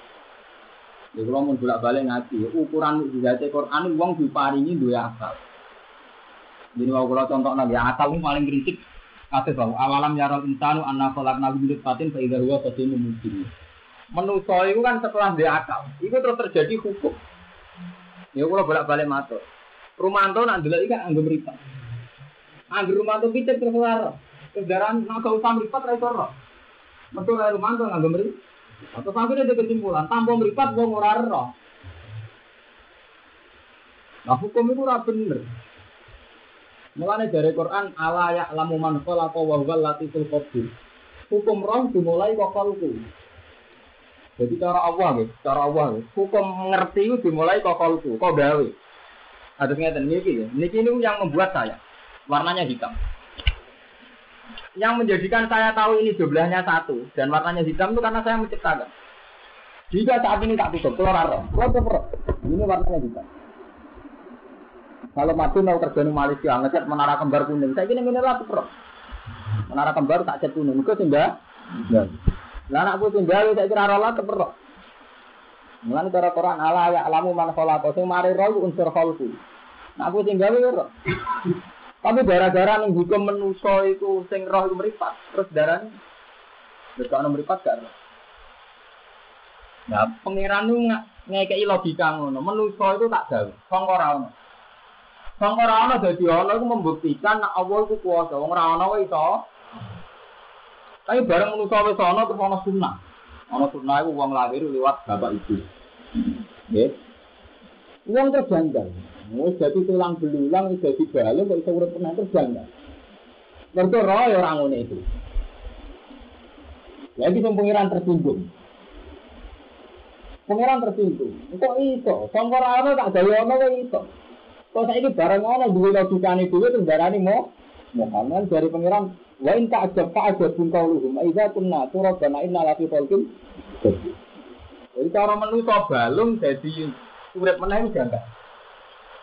Ya kalau mau bolak balik ngaji, ukuran mujizat Quran itu uang diparingi dua akal. Jadi kalau contoh nabi akal itu paling kritik. Kata bahwa awalam yarol insanu anna kolak nabi milik patin faida huwa qadimu mujizat. Menuso itu kan setelah dia akal, itu terus terjadi hukum. Ya kalau bolak balik masuk. Rumanto nak dulu kan anggap meripat. Anggap Rumanto kita terus lara. Kendaraan nak kau usah meripat ra iso Metu ra Rumanto anggap meripat. Atau sampai ada kesimpulan, tanpa meripat wong ora roh. Nah hukum itu ora bener. Mulane dari Quran ala ya lamu man khalaqa wa huwal latiful khabir. Hukum roh dimulai kok kalku. Jadi cara Allah gitu, cara Allah gitu. Hukum mengerti itu dimulai kok kalku, kok gawe. Ada ngeten niki ya. Niki ini yang membuat saya warnanya hitam. Yang menjadikan saya tahu ini jumlahnya satu dan warnanya hitam itu karena saya menciptakan. Jika saat ini tak tutup, keluar roh, keluar Ini warnanya hitam. Kalau mati mau kerja di Malaysia, ngecat menara kembar kuning. Saya kira mineral tuh Menara kembar tak cat kuning. Itu tinggal. Lah anakku tinggal saya kira rola keperok. Mulane cara Quran ala ya alamu man khalaqa sing mari roh unsur khalqu. Nah aku tinggal ya Tapi gara-gara ning hukum menuso itu sing roh itu meripat, terus darahnya Dekakno meripat gak roh. Nah, pangeran itu ngekei logika ngono. Menuso itu tak jauh. Sangka ora ono. Sangka ora ono dadi ono iku membuktikan nek Allah iku kuwasa. Wong ora ono iso. Tapi bareng menuso wis ono terus ono sunnah. Ono sunnah iku wong lahir lewat bapak ibu. Nggih. Wong terjanggal. Wis dadi tulang belulang, wis dadi balung kok iso urip tenan terus janggal. Mergo roh ya ora ngene itu. Lagi pengiran tersinggung. Pangeran tersinggung. Kok iso? Sangka ono tak gawe ono kok iso. Kok saiki barang ono duwe logikane dhewe terus darani mo. Muhammad dari pangeran wa in ta'ajab fa'ajab bin qauluhum idza kunna turabana inna la fi khalqin Jadi cara manusa balung dadi urip meneh janggal.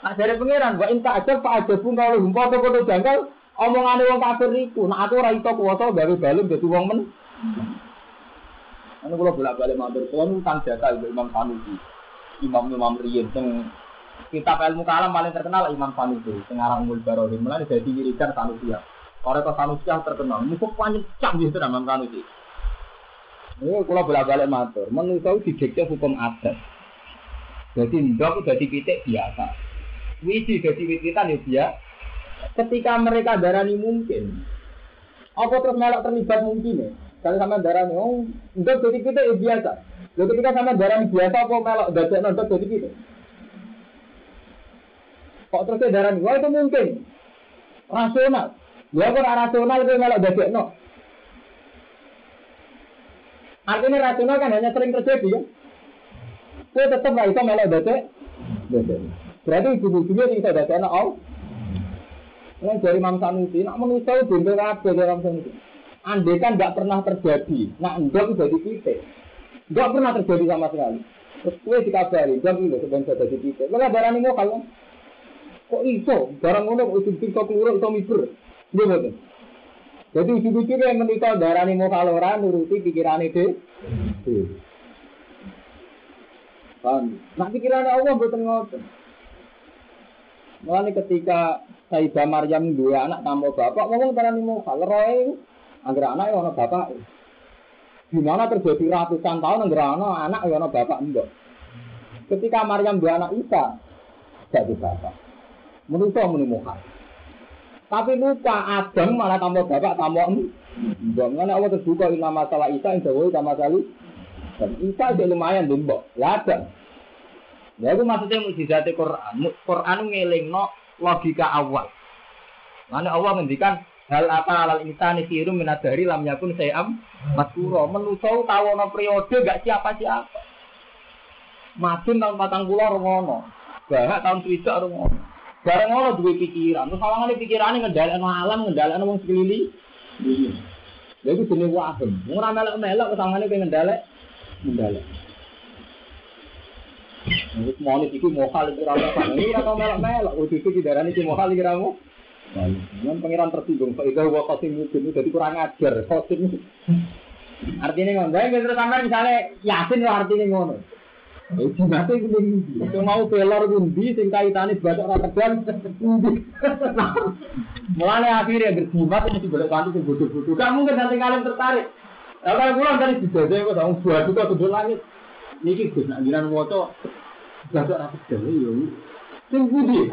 Nah dari pangeran wa in ta'ajab fa'ajab bin qauluhum padha-padha janggal omongane wong kafir iku. Nah aku ora iso kuwasa gawe balung dadi wong men. Anu kula bolak-balik matur, kula utang jasa Imam Sanusi. Imam Imam Riyin sing kitab ilmu kalam paling terkenal Imam Sanusi, sing aran Mul Barohi. Mulane dadi wiridan Sanusi. Ora kok Sanusi yang terkenal, musuh pancen canggih tenan Imam Sanusi. Ini kula bolak-balik matur, manusa didikte hukum adat. Jadi ndok dadi pitik biasa. Wiji dadi wit-witan ya biasa. Ketika mereka darani mungkin, apa terus melok terlibat mungkin ya? Kalau sama darani, oh, ndok jadi pitik ya biasa. Lalu ketika sama darani biasa, apa melok dadek ndok jadi pitik? Kok terus dia darani, wah itu mungkin. Rasional. Ya kok rasional itu melok dadek no. Artinya rasional kan hanya sering terjadi ya. Kue tetap nggak bisa melok dadek. Dadek. Berarti ujung-ujungnya bisa dadek no. Oh. Ini dari Imam Sanusi, nak manusia itu kabeh dari Imam Sanusi. Andai kan nggak pernah terjadi, nak ndok jadi titik. Nggak pernah terjadi sama sekali. Terus kue dikabari, jam ini sebenarnya jadi titik. Kalau darah ini mau kalau kok iso, barang ngono kok ujung-ujung kok keluar iso miber. Betul. Jadi ujung-ujungnya yang menikah darah ini mau kalau orang nuruti pikiran itu. Paham? Nak pikirannya Allah betul ngoten. Mulane ketika Sayyidah Maryam dua anak tambah bapak, ngomong darah ini mau roy, agar anak yang bapak. Di mana terjadi ratusan tahun agar anak yang bapak enggak. Ketika Maryam dua anak Isa, jadi bapak. Menurut saya menemukan. Tapi lupa Adam malah tambah bapak tambah em. Enggak, mana Allah terbuka ini masalah Isa yang jauh sama sekali. Dan Isa itu lumayan dimbok, ya ada. Ya itu maksudnya mukjizat Quran. Quran ngelingno logika awal. Mana Allah ngendikan hal apa alal insani sirum minadari lam yakun sayam maskuro menuso tahu no periode gak siapa siapa. Madun tahun patang pulau rungono, bahak tahun tujuh rungono. Bareng ngono duwe pikiran, terus sawangane pikirane ngendhalekno alam, ngendhalekno wong sekeliling. Lha iku jenenge waham. Ora melok-melok sawangane pengen ngendhalek, ngendhalek. Wis mau iki mokal iki ora apa. Ini ora tau melok-melok. Wis iki didarani iki mokal iki ramu. Nan pangeran tersinggung, Pak Ida wa qasim mungkin jadi kurang ajar. Qasim. Artinya ngono. Bae terus sampean misale yasin artinya ngono. Itu nanti itu mau pelor undi sing kaitane batok ora tegan. Mulane akhirnya berjimat mesti golek kanthi sing bodoh-bodoh. Gak mungkin nanti kalian tertarik. Kalau pulang dari dijajah kok dong buat juga tuh langit. Niki Gus nak jiran waca batok ora tegan yo. Sing budi.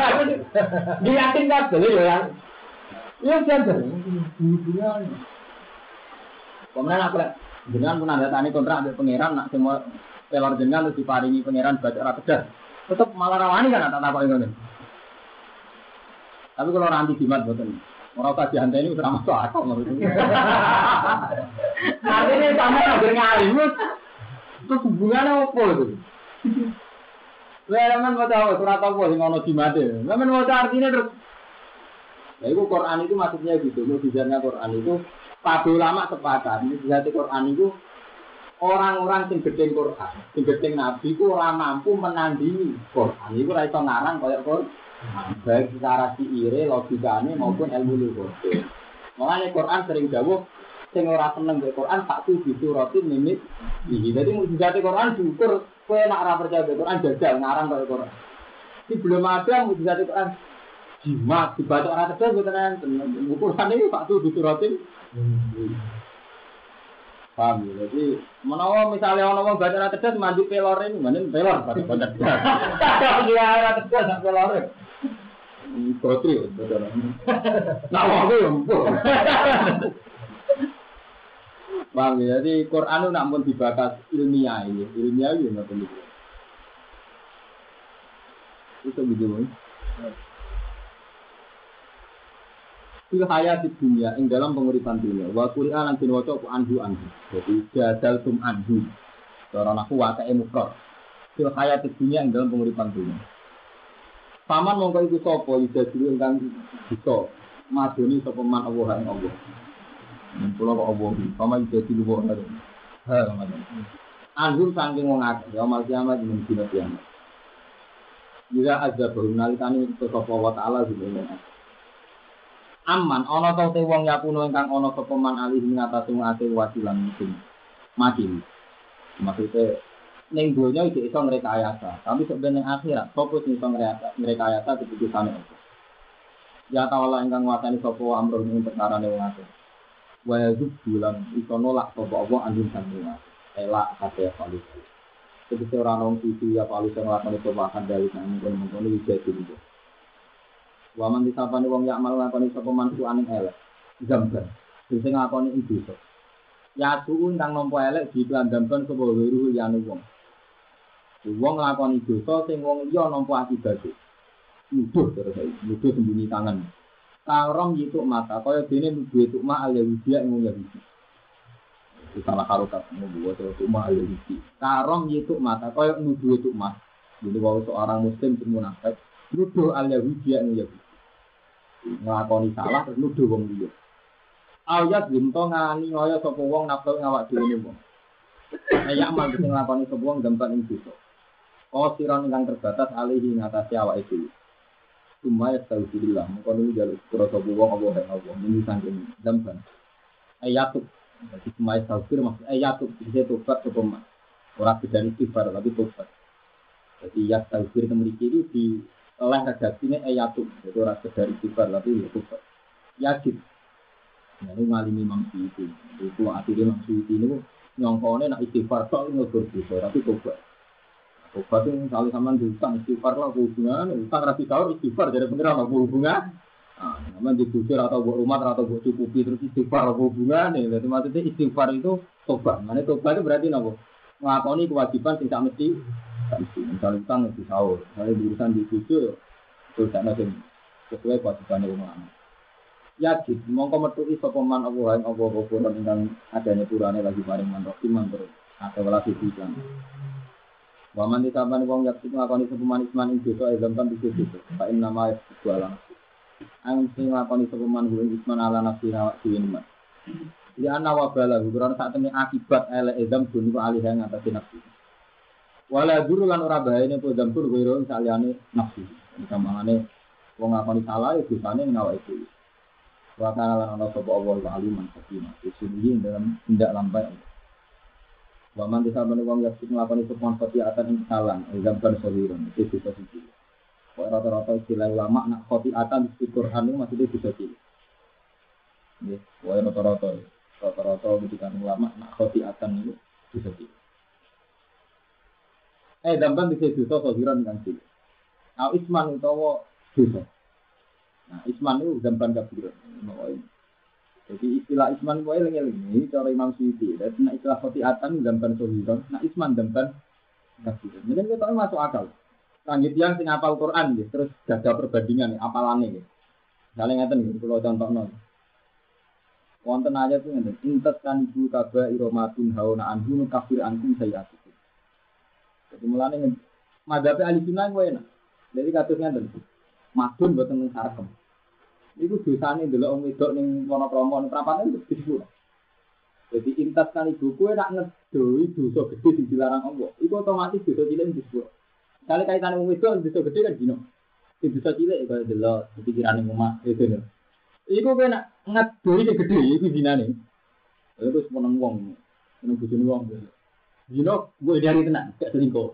Diyakin kabeh yo ya. Iya jajar. Kemudian aku lihat, dengan menandatangani kontrak dengan pangeran nak semua pelor jenengan terus diparingi pangeran baca ora tegas. Tetep malah rawani kan tak takoki ngono. Tapi kalau nanti jimat boten. Ora usah dihanteni wis ora masuk akal menurut Artinya sama hampir ngalim. Terus hubungannya apa itu? Lah men maca surat apa sing ono jimate. Men maca artinya terus Ya itu Quran itu maksudnya gitu, mujizatnya Quran itu Para ulama sepakat, mujizat Quran itu orang-orang sing gedeng Quran, sing gedeng Nabi ku ora mampu menandingi Quran. Iku ora iso ngarang kaya Quran. Baik secara siire, logikane maupun ilmu lugat. Makanya Quran sering jawab sing ora seneng mbek Quran tak tuh disuratin mimit iki. Dadi mujizat Quran diukur kowe nek ora percaya mbek Quran jajal ngarang kaya Quran. Ini belum ada mujizat Quran jimat dibaca orang tegas bukan. Ukuran ini pak tuh disuratin Paham ya? Jadi menawa misalnya orang mau baca tegas mandi pelor ini, mana pelor pada baca tegas. Dia rata tegas nak pelor. Protri, saudara. Nah, aku yang Paham ya? Jadi Quran itu namun dibakas ilmiah ini, ilmiah ini nggak perlu. Itu gitu, fil hayati dunia ing dalam penguripan dunia wa qur'an lan dinwaca ku anhu anhu jadi jadal tum anhu cara aku wae mufrad fil hayat dunia yang dalam penguripan dunia. Paman mongko iku sapa ida dulu ingkang bisa madoni sapa man Allah ing Allah. Kula kok Allah paman ida dulu kok. Ha. Anhum saking wong ya mal kiamat ing dina kiamat. Jika ada baru nalikane sapa wa taala dina Aman ana ta te wong yakuno ingkang ana sapa alih ngatasi ngate wasilan musim. Mati. Maksudnya ning donya iki iso ngrekayasa, tapi sebenarnya akhirat fokus iso ngrekayasa keputusane Allah. Ya ta'ala ingkang nguasani sapa amrun ing perkara ne wong akeh. Wa yazub bulan iso nolak sapa Allah anjing sanging elak kate palu. Jadi orang orang suci ya palu sing lakoni perubahan dari nang mungkin-mungkin iki jadi itu. Waman disapani wong yak malah lakoni sapa mantu aning elek. Zamban. Sing ngakoni itu. Ya tuh ingkang nampa elek diklandamkan sapa wiru yane wong. Wong nglakoni dosa sing wong liya nampa akibate. Nuduh terus nuduh sembunyi tangan. Karom yituk mata kaya dene nuduh itu ma al Yahudi ing wong Yahudi. Itu salah harokat nuduh itu ma al Yahudi. Karom yituk mata kaya nuduh itu ma. Jadi bahwa seorang muslim sing munafik nuduh al Yahudi ing Yahudi. Nglakoni salah terus nuduh wong liya. Ayat binto ngani kaya sapa wong nafsu ngawak dhewe wong. Ayak mal sing nglakoni sapa wong gambar ing dosa. Kosiran ingkang terbatas alihi ngatasi awak itu. Cuma ya tahu billah, mengkono jaluk kura sobu wong apa yang Allah ini sangking dampan. Ayatuk, jadi ya tahu maksud ayatuk bisa tobat ke pemah. Orang beda istighfar tapi tobat. Jadi ya itu memiliki itu di oleh redaksinya ayatuk, jadi orang sekedar istighfar tapi ya tobat. Yajib. Nah, ini ngalimi Imam Syuuti. Itu akhirnya Imam Syuuti ini nyongkone nak istighfar tok ngegur dosa tapi tobat. Obat itu misalnya sama diutang istighfar lah hubungan, utang rapi sahur istighfar jadi pengiran apa hubungan. Nah, sama dibusir atau buat rumah atau buat cukupi terus istighfar hubungan nih. Jadi maksudnya istighfar itu tobat. Mana tobat itu berarti nopo ngelakoni kewajiban tidak mesti mesti. Misalnya utang mesti sahur, misalnya urusan dibusir terus tidak nanti sesuai kewajiban yang ulama. Yajib, mongko metu iso peman Allah yang Allah Allah dengan adanya purane lagi paring manroh iman terus atau lagi bijan. Waman ditambahi wong yak sing nglakoni sepeman isman ing dosa ezam kan bisa dosa. Fa inna ma yasbu ala nafsi. Ang sing nglakoni sepeman ing isman ala nafsi awak dhewe nemen. Ya ana wa bala ukuran sak temne akibat ele ezam dun ku alih ing atase nafsi. Wala duru lan ora bahayane po zampur wiro saliyane nafsi. Kamangane wong nglakoni salah ya dosane ning awake dhewe. Wa kana lan ana sapa Allah aliman hakim. Sesungguhnya dalam tindak lampai Allah. Waman desa bani wong yaksik ngelakoni sepuan khoti atan ing kesalahan Ilham kan sohiron, itu bisa siji Kok rata-rata istilah ulama nak khoti atan di Quran itu maksudnya bisa cilik Ya, kok rata-rata Rata-rata ketika ulama nak khoti atan itu bisa cilik Eh, dampan bisa dosa sohiron kan cilik Nah, isman utawa dosa Nah, isman itu dampan kabiran jadi istilah isman gue eling ini cara Imam Syuuti. Dan nah istilah khotiatan gambar sohiron, nah isman gambar kafiran. Mungkin kita masuk akal. Lanjut yang sing apal Quran gitu, terus jaga perbandingan nih, apalannya gitu. Misalnya ngeten gitu, kalau contoh. Wonten aja tuh ngeten, intet kan ibu kaba iromatun hauna anhu kafir ankum saya itu. Jadi mulanya ngeten, madhabe ahli sunnah gue enak. Jadi katusnya ngeten, madun buat tentang sarakem. Iku dosane ndelok wong wedok ning Wonokramo ning prapatan itu disebut. Jadi intas kan ibu kue nak ngedoi dosa gede sing dilarang Allah. Iku otomatis dosa cilik disebut. Kali kaitan wong wedok dosa gede kan dino. Sing dosa cilik kaya delok pikiran ning omah itu. Iku kue nak ngedoi sing gede iku dinane. Iku seneng wong, seneng bojone wong. Dino gue dari tenang, gak selingkuh.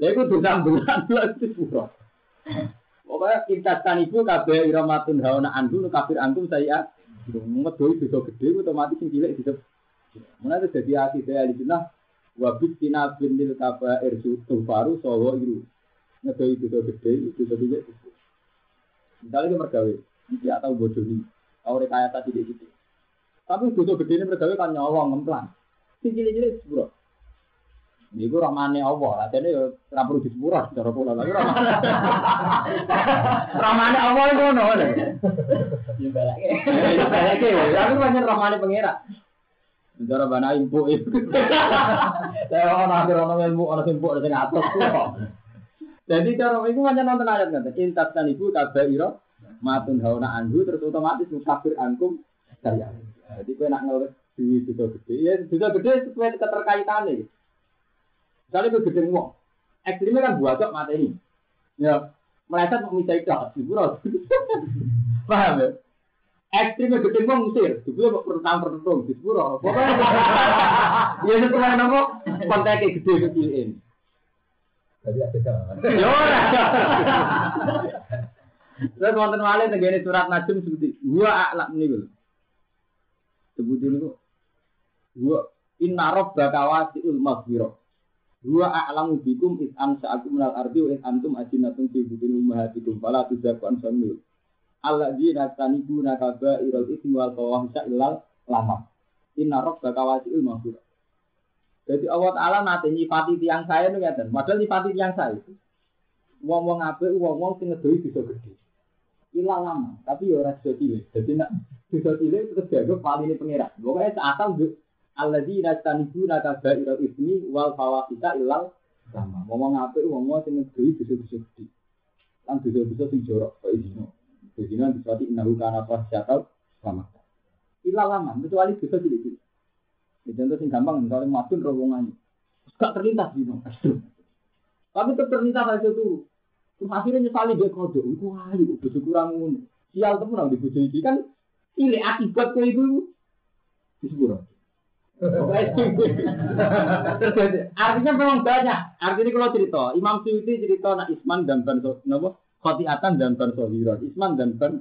Lha iku dosa bulan bulan disebut. Pokoknya intaskan ibu kabeh iramatun hawana andu kafir antum saya ngedoi dosa gede otomatis sing cilik bisa. Mulai jadi hati saya di sana wabit tina bin lil kaba irsu baru sawo iru. Ngedoi dosa gede dosa cilik. Misalnya kita mergawe, ya tahu bodoh ini, tahu rekayasa tidak gitu. Tapi dosa gede ini mergawe kan nyolong ngemplang. Sing cilik-cilik sepuro. Iku ramane Allah, atene yo ora perlu disepuro cara kula lagi ramane. ramane Allah iku ngono. Yo balake. Yo balake, aku pancen ramane pangeran. Cara bana impu itu. Saya orang akhir orang ilmu orang impu ada yang atas Jadi cara itu hanya nonton ayat kan. Intas dan ibu iro matun hauna anhu terus otomatis musafir ankum saya. Jadi kau nak ngeluh duit bisa gede, ya bisa gede sesuai keterkaitan nih. Misalnya kau gede ngomong, ekstrimnya kan buat mata ini. Ya, meleset mau minta itu, ibu Paham ya? ekstrim gede kok ngusir, juga kok pertang pertung di. Pokoknya ya setelah nopo kontaknya gede kecilin. Jadi ada Yo Terus wonten malih tenggene surat Najm seperti gua aklak niku. Sebutin niku. Gua inna rabbaka wasi'ul maghfirah. Gua a'lamu bikum is ansa'akum minal ardi wa in antum ajinatun fi butin ummahatikum fala tuzaku ansamil. Allah di nasani guna kaba irol ismi wal fawahisya ilal lama. Inna roh bakawasi ilmu Jadi Allah Ta'ala nanti nyifati tiang saya itu ngeten. Padahal nyifati tiang saya. Wong-wong ape, wong-wong sing ngedoi bisa gede. Ilah lama, tapi ya orang bisa cilik. Jadi nak bisa cilik terus jago paling ini pengirat. Pokoknya seasal Allah di nasani guna kaba irol ismi wal fawahisya ilal lama. Wong-wong ape, wong-wong sing ngedoi bisa bisa gede. Kan bisa-bisa sing jorok. Kayak Begitu disebut inahu karena pas jatuh selamat. Ilah lama, kecuali bisa itu. Ya, contoh sing gampang, misalnya matun rombongan. Gak terlintas gitu. Tapi terlintas aja tuh. Terus akhirnya nyesali dia kode. Itu ayo, bojo kurang. Sial temen nang bojo iki kan ini akibat ke itu. Disepuro. Artinya memang banyak. Artinya kalau cerita, Imam Suyuti cerita nak Isman dan Banso, napa? khotiatan dan bersohirat, isman dan ber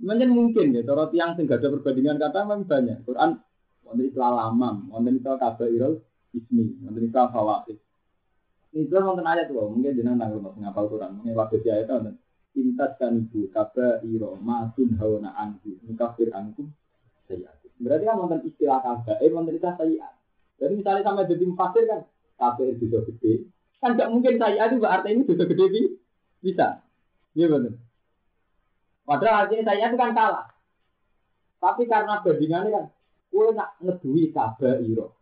Mungkin mungkin ya, kalau tiang sing ada perbandingan kata memang banyak. Quran wonten itu alamam, wonten itu kabairul ismi, wonten fawaid. Ini tuh wonten ayat tuh, mungkin jenengan nanggung mas ngapal Quran, mungkin waktu si ayat wonten intas kan ibu kabairo masun hawana anhu mukafir sayyat. Berarti kan wonten istilah kabair, wonten istilah sayyat. Jadi misalnya sampai jadi mufasir kan, kabair bisa gede, kan gak mungkin sayyat itu berarti ini bisa gede bisa. Iya benar. Padahal artinya saya itu kan kalah. Tapi karena bandingannya kan, kue nak ngedui kabar iro.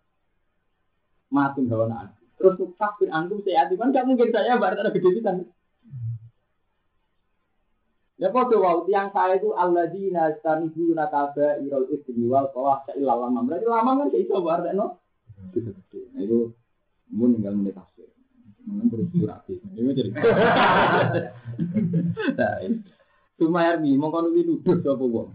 Matun hawa Terus kafir antum saya kan gak mungkin saya berarti ada gede kan. Ya kok wow, tiang saya itu alladzina stanibu nakaba irol ismi wal kawah illa lama. Berarti lama kan kayak iso berarti no. Nah itu mun tinggal menit tafsir. Mun terus surat. Itu jadi. Sumayar mi mongko nuwi nuduh sapa wong.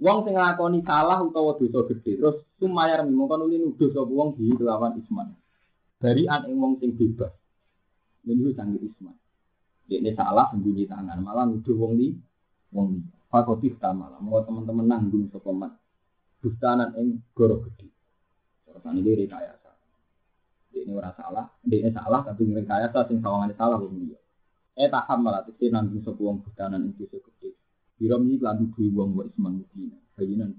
Wong sing nglakoni salah utawa dosa gede terus sumayar mi mongko nuwi nuduh sapa wong di kelawan isman. Dari an ing wong sing bebas. Menuju sang isman. Ini salah sembunyi tangan malah nuduh wong li wong li. Fakoti malah mau teman-teman nanggung sapa mat. Bustanan ing goro gede. Terus ini rekayasa. Ini ora salah, ini salah tapi rekayasa sing sawangane salah wong liya. Eh taham malah tegese nanggung sapa wong budanan ing desa gede. Biro iki lan duwe wong wa isman mudina. Bayinan